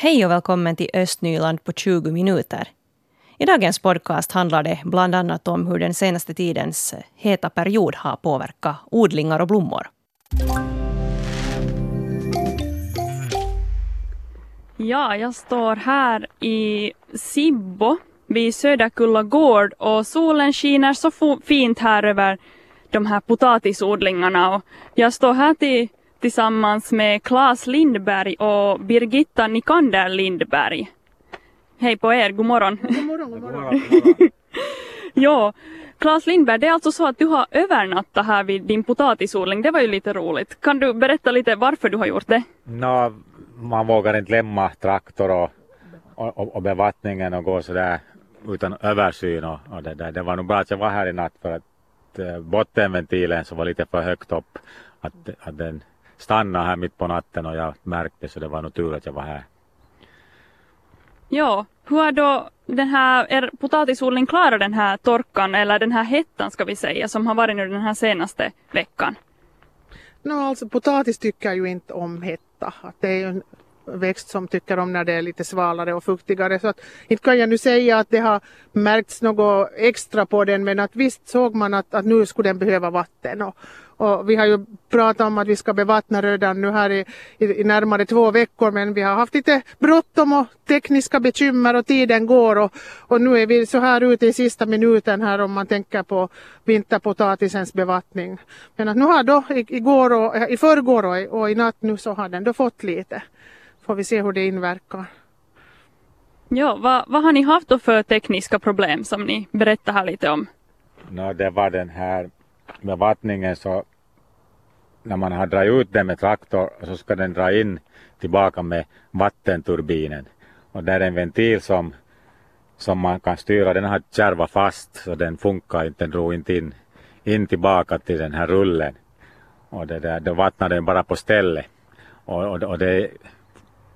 Hej och välkommen till Östnyland på 20 minuter. I dagens podcast handlar det bland annat om hur den senaste tidens heta period har påverkat odlingar och blommor. Ja, jag står här i Sibbo vid Söderkulla gård och solen skiner så fint här över de här potatisodlingarna och jag står här till, tillsammans med Claes Lindberg och Birgitta Nikander Lindberg. Hej på er, god morgon. God morgon, god morgon. ja, Claes Lindberg, det är alltså så att du har övernattat här vid din potatisodling. Det var ju lite roligt. Kan du berätta lite varför du har gjort det? Nå, man vågar inte lämna traktor och, och, och bevattningen och gå sådär utan översyn och, och det där. Det var nog bra att jag var här i natt för att eh, bottenventilen som var lite för högt upp att, att den stannade här mitt på natten och jag märkte så det var nog tur att jag var här. Ja, hur har då den här, er potatisodling klarat den här torkan eller den här hettan ska vi säga som har varit nu den här senaste veckan? No, alltså, potatis tycker ju inte om hetta. Att det är en växt som tycker om när det är lite svalare och fuktigare. Så att, inte kan jag nu säga att det har märkts något extra på den men att visst såg man att, att nu skulle den behöva vatten. Och, och vi har ju pratat om att vi ska bevattna redan nu här i, i, i, närmare två veckor men vi har haft lite bråttom och tekniska bekymmer och tiden går och, och nu är vi så här ute i sista minuten här om man tänker på vinterpotatisens bevattning. Men att nu har då igår och, i förrgår och, och i natt nu så har den då fått lite. Får vi se hur det inverkar. Ja, vad, vad har ni haft då för tekniska problem som ni berättar här lite om? No, det var den här med vattningen så när man har dragit ut den med traktor så ska den dra in tillbaka med vattenturbinen. Och där är en ventil som, som man kan styra, den har kärvat fast så den funkar inte, den drog inte in, in tillbaka till den här rullen. Och det där, då vattnar den bara på stället. Och, och, och det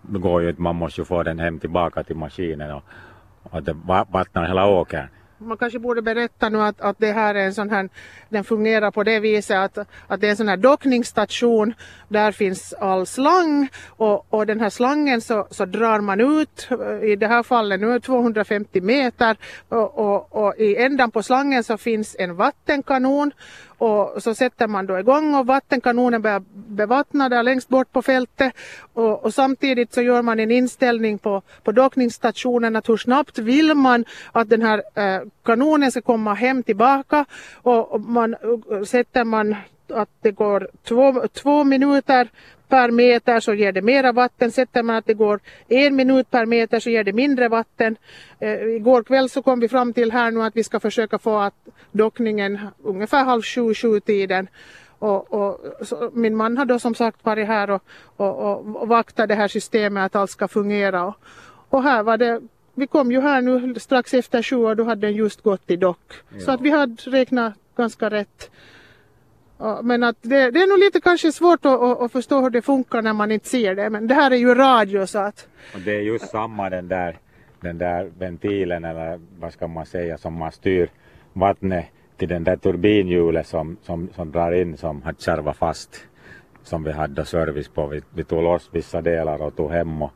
går ju inte, man måste ju få den hem tillbaka till maskinen och, och det vattnar hela åkern man kanske borde berätta nu att, att det här är en sån här, den fungerar på det viset att, att det är en sån här dockningsstation. Där finns all slang och, och den här slangen så, så drar man ut, eh, i det här fallet nu 250 meter och, och, och i ändan på slangen så finns en vattenkanon och så sätter man då igång och vattenkanonen börjar bevattna där längst bort på fältet. Och, och, samtidigt så gör man en inställning på, på dockningsstationen att hur snabbt vill man att den här eh, kanonen ska komma hem tillbaka. Och, och man, sätter man att det går två, två minuter per meter så ger det mera vatten. Sätter man att det går en minut per meter så ger det mindre vatten. Eh, igår kväll så kom vi fram till här nu att vi ska försöka få att dockningen ungefär halv sju, sju tiden och, och min man har då som sagt varit här och, och, och, och vaktat det här systemet att allt ska fungera. Och, och här var det vi kom ju här nu strax efter sju och då hade den just gått i dock. Ja. Så att vi hade räknat ganska rätt. Men att det, det, är nog lite kanske svårt att, att, att, förstå hur det funkar när man inte ser det. Men det här är ju radio så att... Och det är just samma den där, den där ventilen eller vad ska man säga som man styr vattnet till den där turbinhjulet som, som, som drar in som har kärvat fast. Som vi hade service på. Vi, vi tog loss vissa delar och tog hem och,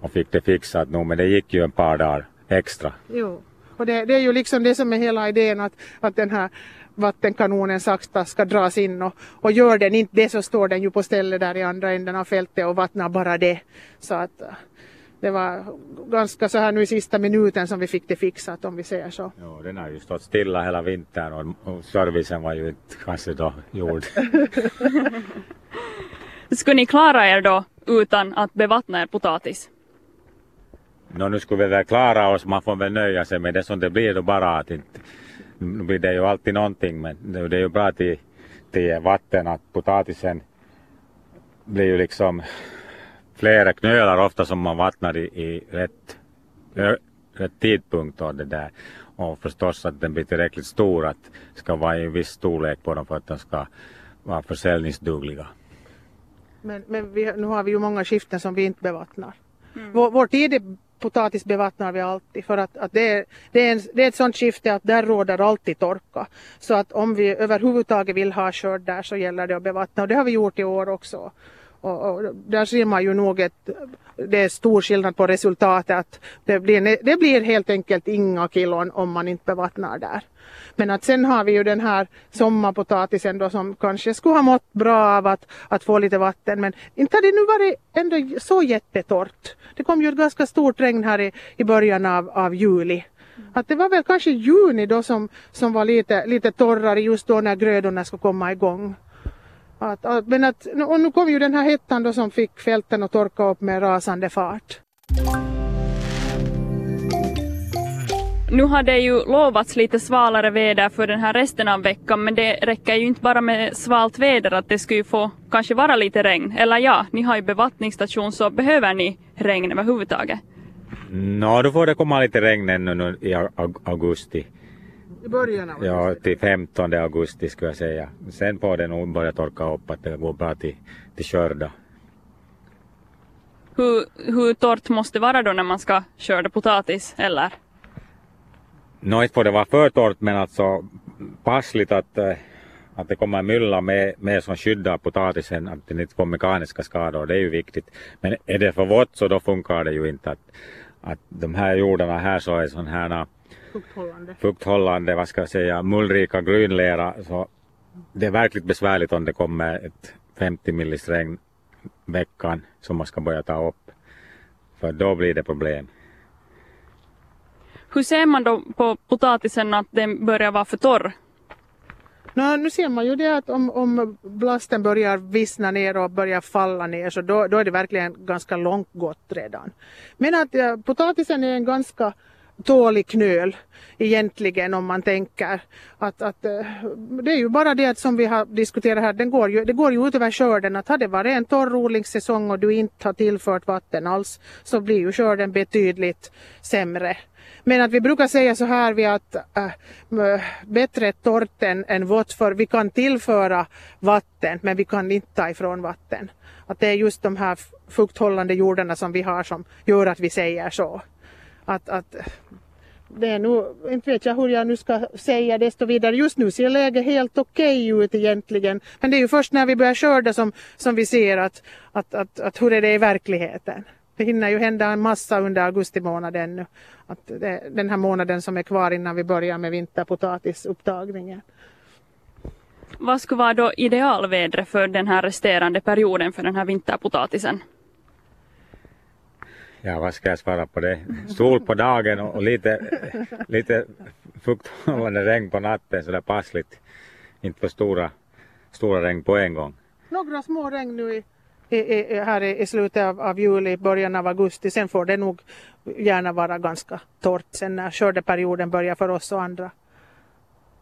och fick det fixat nu men det gick ju en par dagar extra. Jo. Och det, det, är ju liksom det som är hela idén att, att den här vattenkanonen sakta ska dras in och, och gör den inte det så står den ju på stället där i andra änden av fältet och vattnar bara det. Så att eh, det var ganska så här nu i sista minuten som vi fick det fixat om vi säger så. Ja, den har ju stått stilla hela vintern och, servicen var ju inte kanske då gjord. Skulle ni klara er då utan att bevattna er potatis? Nå, nu skulle vi väl klara oss, man får väl nöja sig med det som det blir då bara att inte nu blir det ju alltid någonting men det är ju bra till, till vatten att potatisen blir ju liksom flera knölar ofta som man vattnar i, i rätt, rätt tidpunkt och det där. Och förstås att den blir tillräckligt stor att det ska vara i en viss storlek på dem för att de ska vara försäljningsdugliga. Men, men vi, nu har vi ju många skiften som vi inte bevattnar. Mm. Vår, vår tid är potatis bevattnar vi alltid för att, att det, är, det, är en, det är ett sånt skifte att där råder alltid torka. Så att om vi överhuvudtaget vill ha skörd där så gäller det att bevattna och det har vi gjort i år också och, och där ser man ju nog att det är stor skillnad på resultatet. Att det, blir, det blir helt enkelt inga kilon om man inte bevattnar där. Men att sen har vi ju den här sommarpotatisen då som kanske skulle ha mått bra av att, att få lite vatten. Men inte har det nu varit ändå så jättetorrt. Det kom ju ett ganska stort regn här i, i början av, av juli. Att det var väl kanske juni då som, som var lite, lite torrare just då när grödorna ska komma igång. Att, att, men att, och nu kom ju den här hettan då som fick fälten att torka upp med rasande fart. Nu har det ju lovats lite svalare väder för den här resten av veckan men det räcker ju inte bara med svalt väder att det skulle ju få kanske vara lite regn. Eller ja, ni har ju bevattningsstation så behöver ni regn överhuvudtaget? Nå, då får det komma lite regn ännu nu i augusti. I början av Ja, till 15 augusti skulle jag säga. Sen får det nog börja torka upp att det går bra till, till skörda. Hur, hur torrt måste det vara då när man ska skörda potatis eller? Nå, inte får det vara för torrt men alltså passligt att, eh, att det kommer mylla med, med som skyddar potatisen, att det inte får mekaniska skador, det är ju viktigt. Men är det för vått så då funkar det ju inte. Att, att de här jordarna här så är sån här Fukthållande. fukthållande, vad ska jag säga, mullrika grynlera. Så det är verkligt besvärligt om det kommer ett 50 millis regn veckan som man ska börja ta upp. För då blir det problem. Hur ser man då på potatisen att den börjar vara för torr? Nå, nu ser man ju det att om, om blasten börjar vissna ner och börjar falla ner så då, då är det verkligen ganska långt gått redan. Men att ja, potatisen är en ganska tålig knöl egentligen om man tänker att, att eh, det är ju bara det som vi har diskuterat här, den går ju, det går ju ut över skörden att har det varit en torr odlingssäsong och du inte har tillfört vatten alls så blir ju skörden betydligt sämre. Men att vi brukar säga så här vi att äh, bättre torrt än, än vått för vi kan tillföra vatten men vi kan inte ta ifrån vatten. Att det är just de här fukthållande jordarna som vi har som gör att vi säger så. Att, att det är nu, inte vet jag hur jag nu ska säga desto vidare. Just nu ser läget helt okej okay ut egentligen. Men det är ju först när vi börjar skörda som, som vi ser att, att, att, att hur är det i verkligheten. Det hinner ju hända en massa under augusti månad ännu. Att det, den här månaden som är kvar innan vi börjar med vinterpotatisupptagningen. Vad skulle vara då idealvädret för den här resterande perioden för den här vinterpotatisen? Ja, vad ska jag svara på det? Sol på dagen och lite, lite fukthållande regn på natten så det är passligt. Inte för stora, stora regn på en gång. Några små regn nu i, i, i, här i, slutet av, av juli, början av augusti. Sen får det nog gärna vara ganska torrt sen när skördeperioden börjar för oss och andra.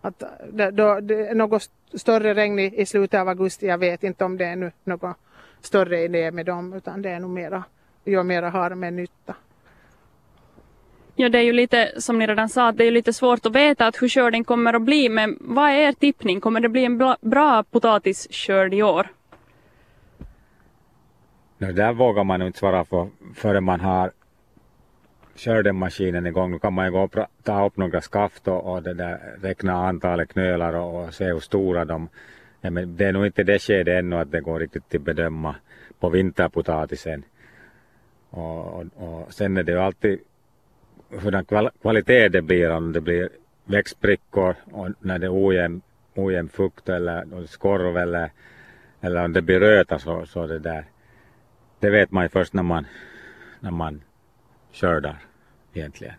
Att eh, det, då, det är något större regn i, i slutet av augusti, jag vet inte om det är nu något större idé med dem utan det är nog mera gör mera harm än nytta. Ja, det är ju lite som ni redan sa, det är lite svårt att veta att hur skörden kommer att bli, men vad är er tippning? Kommer det bli en bra, bra potatisskörd i år? No, där vågar man inte svara för förrän man har skördemaskinen igång. Nu kan man ju gå och ta upp några skaft och, och det där, räkna antalet knölar och, och se hur stora de är. Men det är nog inte det skedet ännu att det går riktigt att bedöma på vinterpotatisen. Och, och, och sen är det ju alltid hurdan kvalitet det blir om det blir växtsprickor och när det är ojämn, ojämn fukt eller skorv eller, eller om det blir röta så, så det där. Det vet man ju först när man, när man skördar egentligen.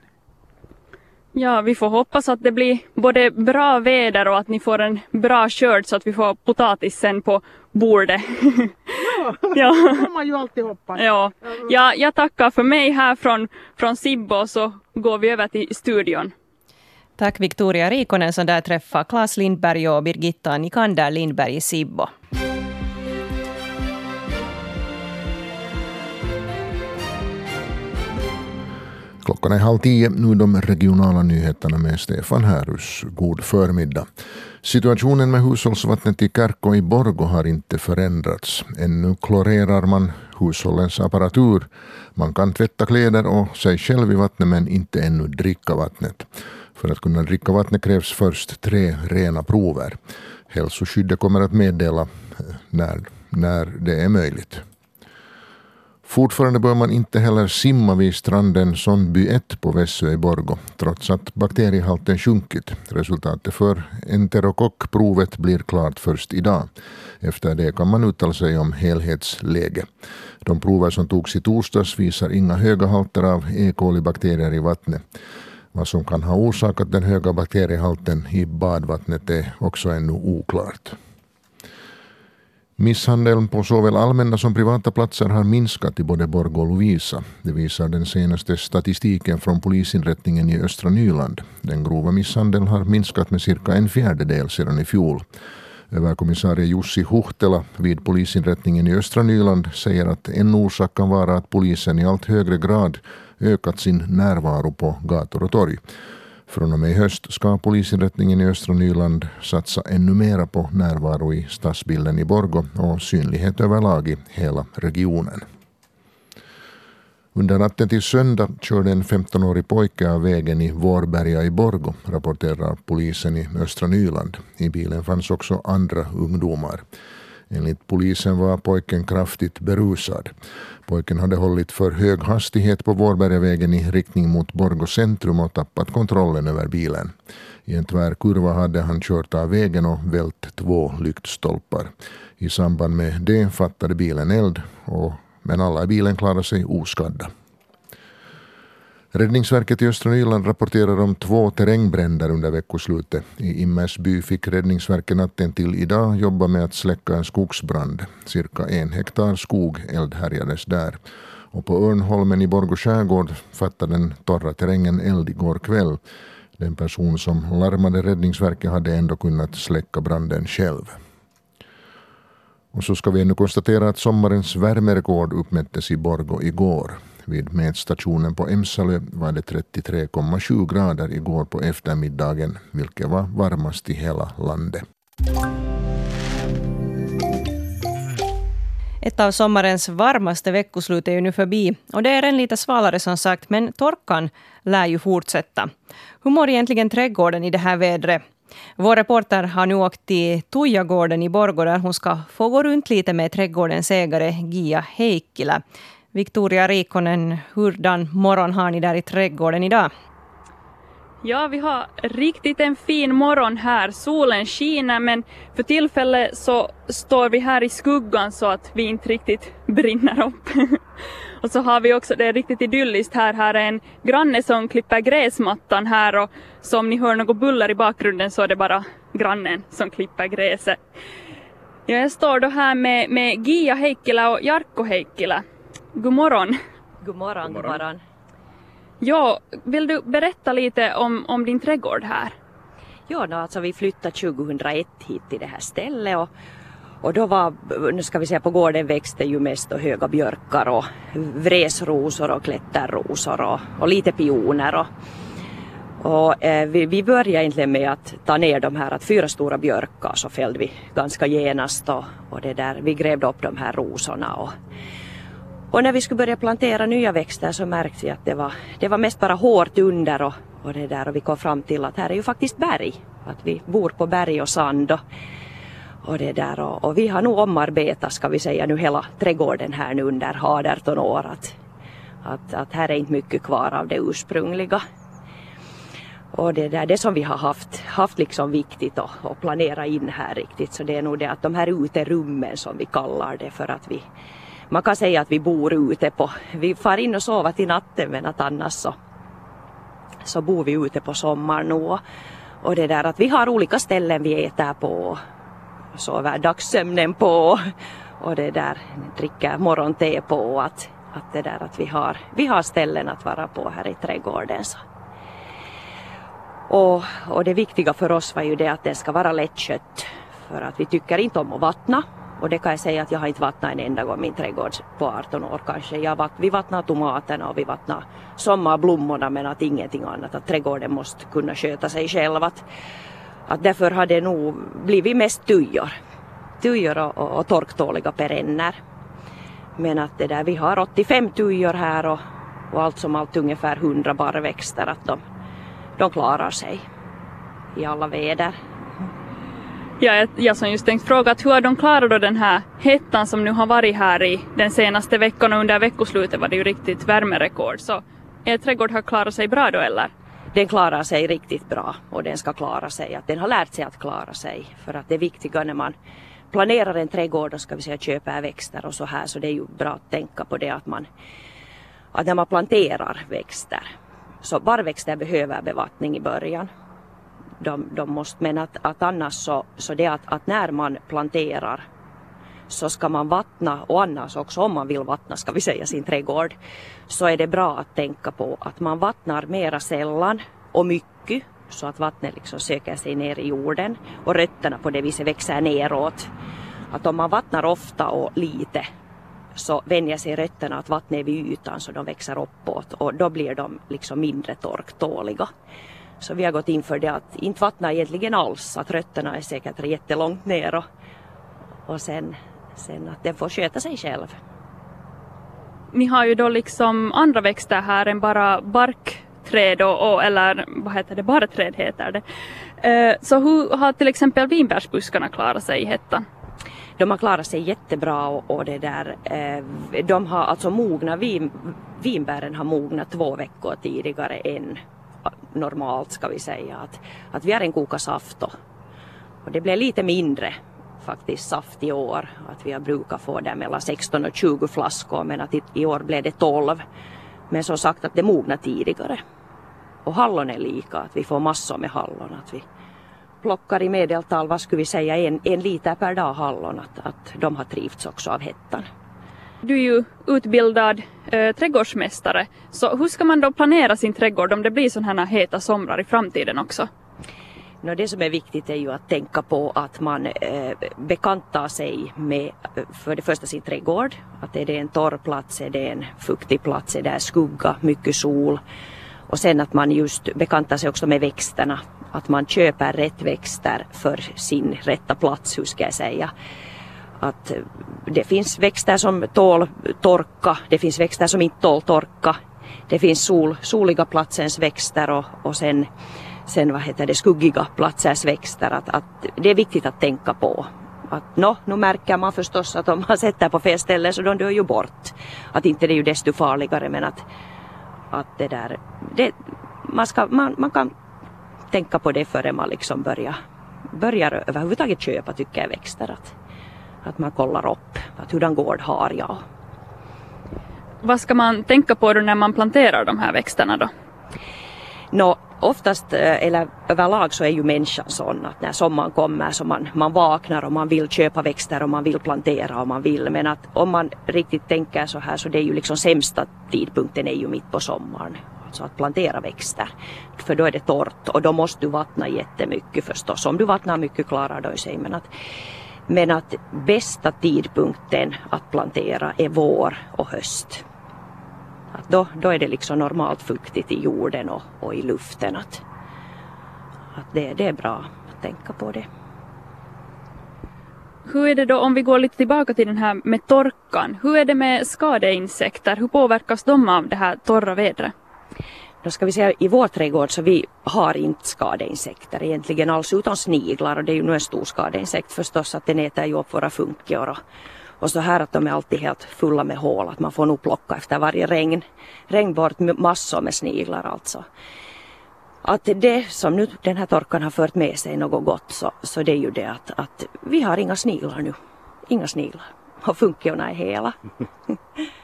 Ja, vi får hoppas att det blir både bra väder och att ni får en bra skörd så att vi får potatisen på bordet. Ja, ja. det får man ju alltid hoppas. Ja. ja, jag tackar för mig här från, från Sibbo så går vi över till studion. Tack Victoria Rikonen som där träffar Claes Lindberg och Birgitta Nikander Lindberg i Sibbo. Klockan är halv tio, nu de regionala nyheterna med Stefan Härus. God förmiddag. Situationen med hushållsvattnet i Kärkko i Borgo har inte förändrats. Ännu klorerar man hushållens apparatur. Man kan tvätta kläder och sig själv i vattnet men inte ännu dricka vattnet. För att kunna dricka vattnet krävs först tre rena prover. Hälsoskyddet kommer att meddela eh, när, när det är möjligt. Fortfarande bör man inte heller simma vid stranden Sondby 1 på Vässö i Borgo trots att bakteriehalten sjunkit. Resultatet för enterokockprovet blir klart först idag. Efter det kan man uttala sig om helhetsläge. De prover som togs i torsdags visar inga höga halter av E. coli-bakterier i vattnet. Vad som kan ha orsakat den höga bakteriehalten i badvattnet är också ännu oklart. Misshandeln på såväl allmänna som privata platser har minskat i både Borg och Lovisa. Det visar den senaste statistiken från polisinrättningen i östra Nyland. Den grova misshandeln har minskat med cirka en fjärdedel sedan i fjol. Överkommissarie Jussi Huhtela vid polisinrättningen i östra Nyland säger att en orsak kan vara att polisen i allt högre grad ökat sin närvaro på gator och torg. Från och med i höst ska polisinrättningen i östra Nyland satsa ännu mera på närvaro i stadsbilden i Borgo och synlighet överlag i hela regionen. Under natten till söndag körde en 15-årig pojke av vägen i Vårberga i Borgo, rapporterar polisen i östra Nyland. I bilen fanns också andra ungdomar. Enligt polisen var pojken kraftigt berusad. Pojken hade hållit för hög hastighet på Vårbergavägen i riktning mot Borgå centrum och tappat kontrollen över bilen. I en tvär kurva hade han kört av vägen och vält två lyktstolpar. I samband med det fattade bilen eld, och, men alla i bilen klarade sig oskadda. Räddningsverket i östra Nyland rapporterar om två terrängbränder under veckoslutet. I Immersby fick Räddningsverket natten till idag jobba med att släcka en skogsbrand. Cirka en hektar skog eldhärjades där. Och på Örnholmen i Borgå skärgård fattade den torra terrängen eld igår kväll. Den person som larmade Räddningsverket hade ändå kunnat släcka branden själv. Och så ska vi ännu konstatera att sommarens värmerekord uppmättes i Borgå igår. Vid mätstationen på Emsalö var det 33,7 grader igår på eftermiddagen, vilket var varmast i hela landet. Ett av sommarens varmaste veckoslut är ju nu förbi och det är en lite svalare som sagt, men torkan lär ju fortsätta. Hur mår egentligen trädgården i det här vädret? Vår reporter har nu åkt till Tujagården i Borgå där hon ska få gå runt lite med trädgårdens ägare Gia Heikkilä. Victoria Rikonen, hurdan morgon har ni där i trädgården idag? Ja, vi har riktigt en fin morgon här. Solen skiner men för tillfället så står vi här i skuggan så att vi inte riktigt brinner upp. och så har vi också, det är riktigt idylliskt här, här är en granne som klipper gräsmattan här och så om ni hör något buller i bakgrunden så är det bara grannen som klipper gräset. Ja, jag står då här med, med Gia Heikkilä och Jarkko Heikkilä. God morgon. God morgon, god morgon. Ja, vill du berätta lite om, om din trädgård här? Ja, då, alltså vi flyttade 2001 hit till det här stället och, och då var, nu ska vi säga på gården växte ju mest då höga björkar och vresrosor och klätterrosor och, och lite pioner och, och eh, vi, vi började egentligen med att ta ner de här, att fyra stora björkar så fällde vi ganska genast och, och det där, vi grävde upp de här rosorna och och när vi skulle börja plantera nya växter så märkte vi att det var, det var mest bara hårt under och, och det där och vi kom fram till att här är ju faktiskt berg. Att vi bor på berg och sand och, och det där och, och vi har nog omarbetat ska vi säga nu hela trädgården här nu under 18 år. Att, att, att här är inte mycket kvar av det ursprungliga. Och det där, det som vi har haft, haft liksom viktigt att, att planera in här riktigt så det är nog det att de här uterummen som vi kallar det för att vi man kan säga att vi bor ute på, vi far in och sover till natten men att annars så, så bor vi ute på sommaren och, och det där att vi har olika ställen vi äter på, och sover dagssömnen på och det där dricker morgonte på att, att det där att vi har, vi har ställen att vara på här i trädgården. Så. Och, och det viktiga för oss var ju det att det ska vara lättskött för att vi tycker inte om att vattna och det kan jag säga att jag har inte vattnat en enda gång min trädgård på 18 år kanske. Jag vatt, vi vattnar tomaterna och vi vattnar sommarblommorna men att ingenting annat. Att trädgården måste kunna sköta sig själv. Att, att därför har det nog blivit mest tujor. Tujor och, och, och torktåliga perenner. Men att det där, vi har 85 tujor här och, och allt som allt ungefär 100 barrväxter. Att de, de klarar sig i alla väder. Ja, jag, som just tänkt fråga att hur har de klarat då den här hettan som nu har varit här i den senaste veckan och under veckoslutet var det ju riktigt värmerekord. Så er trädgård har klarat sig bra då eller? Den klarar sig riktigt bra och den ska klara sig. Att den har lärt sig att klara sig. För att det viktiga när man planerar en trädgård och ska vi säga köper växter och så här så det är ju bra att tänka på det att man att när man planterar växter så barrväxter behöver bevattning i början. De, de måste, men att, att annars så, så det att, att när man planterar så ska man vattna och annars också om man vill vattna ska vi säga sin trädgård så är det bra att tänka på att man vattnar mera sällan och mycket så att vattnet liksom söker sig ner i jorden och rötterna på det viset växer neråt. Att om man vattnar ofta och lite så vänjer sig rötterna att vattnet är vid ytan så de växer uppåt och då blir de liksom mindre torktåliga. Så vi har gått in för det att inte vattna egentligen alls, att rötterna är säkert jättelångt ner och, och sen, sen att den får sköta sig själv. Ni har ju då liksom andra växter här än bara barkträd och, och eller vad heter det, barrträd heter det. Eh, så hur har till exempel vinbärsbuskarna klarat sig i hettan? De har klarat sig jättebra och, och det där, eh, de har alltså mogna, vin, vinbären har mognat två veckor tidigare än normalt ska vi säga. Att, att vi har en koka saft och, och det blev lite mindre faktiskt saft i år. Att vi har brukat få där mellan 16 och 20 flaskor men att i, i år blev det 12. Men som sagt att det mognar tidigare. Och hallon är lika, att vi får massor med hallon. Att vi plockar i medeltal, vad skulle vi säga, en, en liter per dag hallon. Att, att de har trivts också av hettan. Du är ju utbildad eh, trädgårdsmästare, så hur ska man då planera sin trädgård om det blir sådana här heta somrar i framtiden också? No, det som är viktigt är ju att tänka på att man eh, bekantar sig med eh, för det första sin trädgård. Att är det en torr plats, är det en fuktig plats, är det skugga, mycket sol. Och sen att man just bekantar sig också med växterna. Att man köper rätt växter för sin rätta plats, hur ska jag säga. Att det finns växter som tål torka, det finns växter som inte tål torka. Det finns sol, soliga platsens växter och, och sen sen vad heter det, skuggiga platsers växter. Att, att det är viktigt att tänka på. Att no, nu märker man förstås att om man sätter på fel ställe så de dör ju bort. Att inte det är ju desto farligare men att, att det där, det, man, ska, man, man kan tänka på det före man liksom börjar, börjar överhuvudtaget köpa tycker jag växter. Att, att man kollar upp att hurdan gård har jag. Vad ska man tänka på då när man planterar de här växterna då? Nå, oftast, eh, eller överlag så är ju människan sån att när sommaren kommer så man, man vaknar och man vill köpa växter och man vill plantera och man vill. Men att om man riktigt tänker så här så det är ju liksom sämsta tidpunkten är ju mitt på sommaren. Alltså att plantera växter. För då är det torrt och då måste du vattna jättemycket förstås. Om du vattnar mycket klarar det sig. Men att, men att bästa tidpunkten att plantera är vår och höst. Att då, då är det liksom normalt fuktigt i jorden och, och i luften. Att, att det, det är bra att tänka på det. Hur är det då om vi går lite tillbaka till den här med torkan? Hur är det med skadeinsekter? Hur påverkas de av det här torra vädret? Då ska vi säga i vår trädgård så vi har inte skadeinsekter egentligen alls utom sniglar och det är ju nu en stor skadeinsekt förstås att den äter ju upp våra funkior och, och så här att de är alltid helt fulla med hål, att man får nog plocka efter varje regn, regn bort massor med sniglar alltså. Att det som nu den här torkan har fört med sig något gott så, så det är ju det att, att vi har inga sniglar nu. Inga sniglar. Och funkiorna är hela.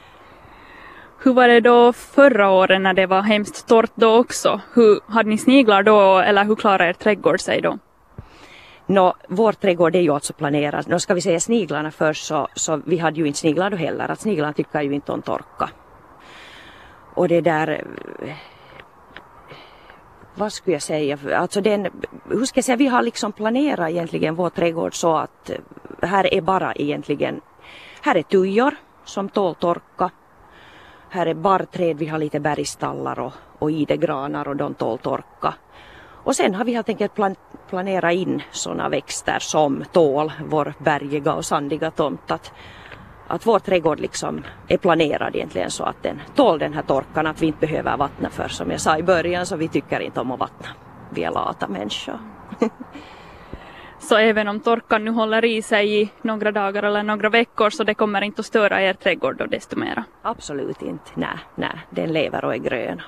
Hur var det då förra året när det var hemskt torrt då också? Hur, hade ni sniglar då eller hur klarade er trädgård sig då? Nå, vår trädgård är ju alltså planerad. Nå ska vi säga sniglarna först så, så vi hade ju inte sniglar då heller. Att sniglarna tycker ju inte om torka. Och det där vad skulle jag säga, alltså den, hur ska jag säga, vi har liksom planerat egentligen vår trädgård så att eh, här är bara egentligen, här är tujor som tål torka. Här är barrträd, vi har lite bergstallar och, och idegranar och de tål torka. Och sen har vi helt enkelt plan planerat in sådana växter som tål vår bergiga och sandiga tomt. Att, att vår trädgård liksom är planerad egentligen så att den tål den här torkan, att vi inte behöver vattna för som jag sa i början så vi tycker inte om att vattna. Vi är lata människor. Så även om torkan nu håller i sig i några dagar eller några veckor så det kommer inte att störa er trädgård då desto mera. Absolut inte. Nej, nej, den lever och är grön.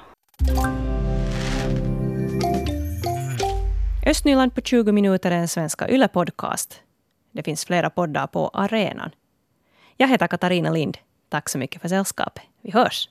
Östnyland på 20 minuter är en svenska Yle-podcast. Det finns flera poddar på arenan. Jag heter Katarina Lind. Tack så mycket för sällskapet. Vi hörs!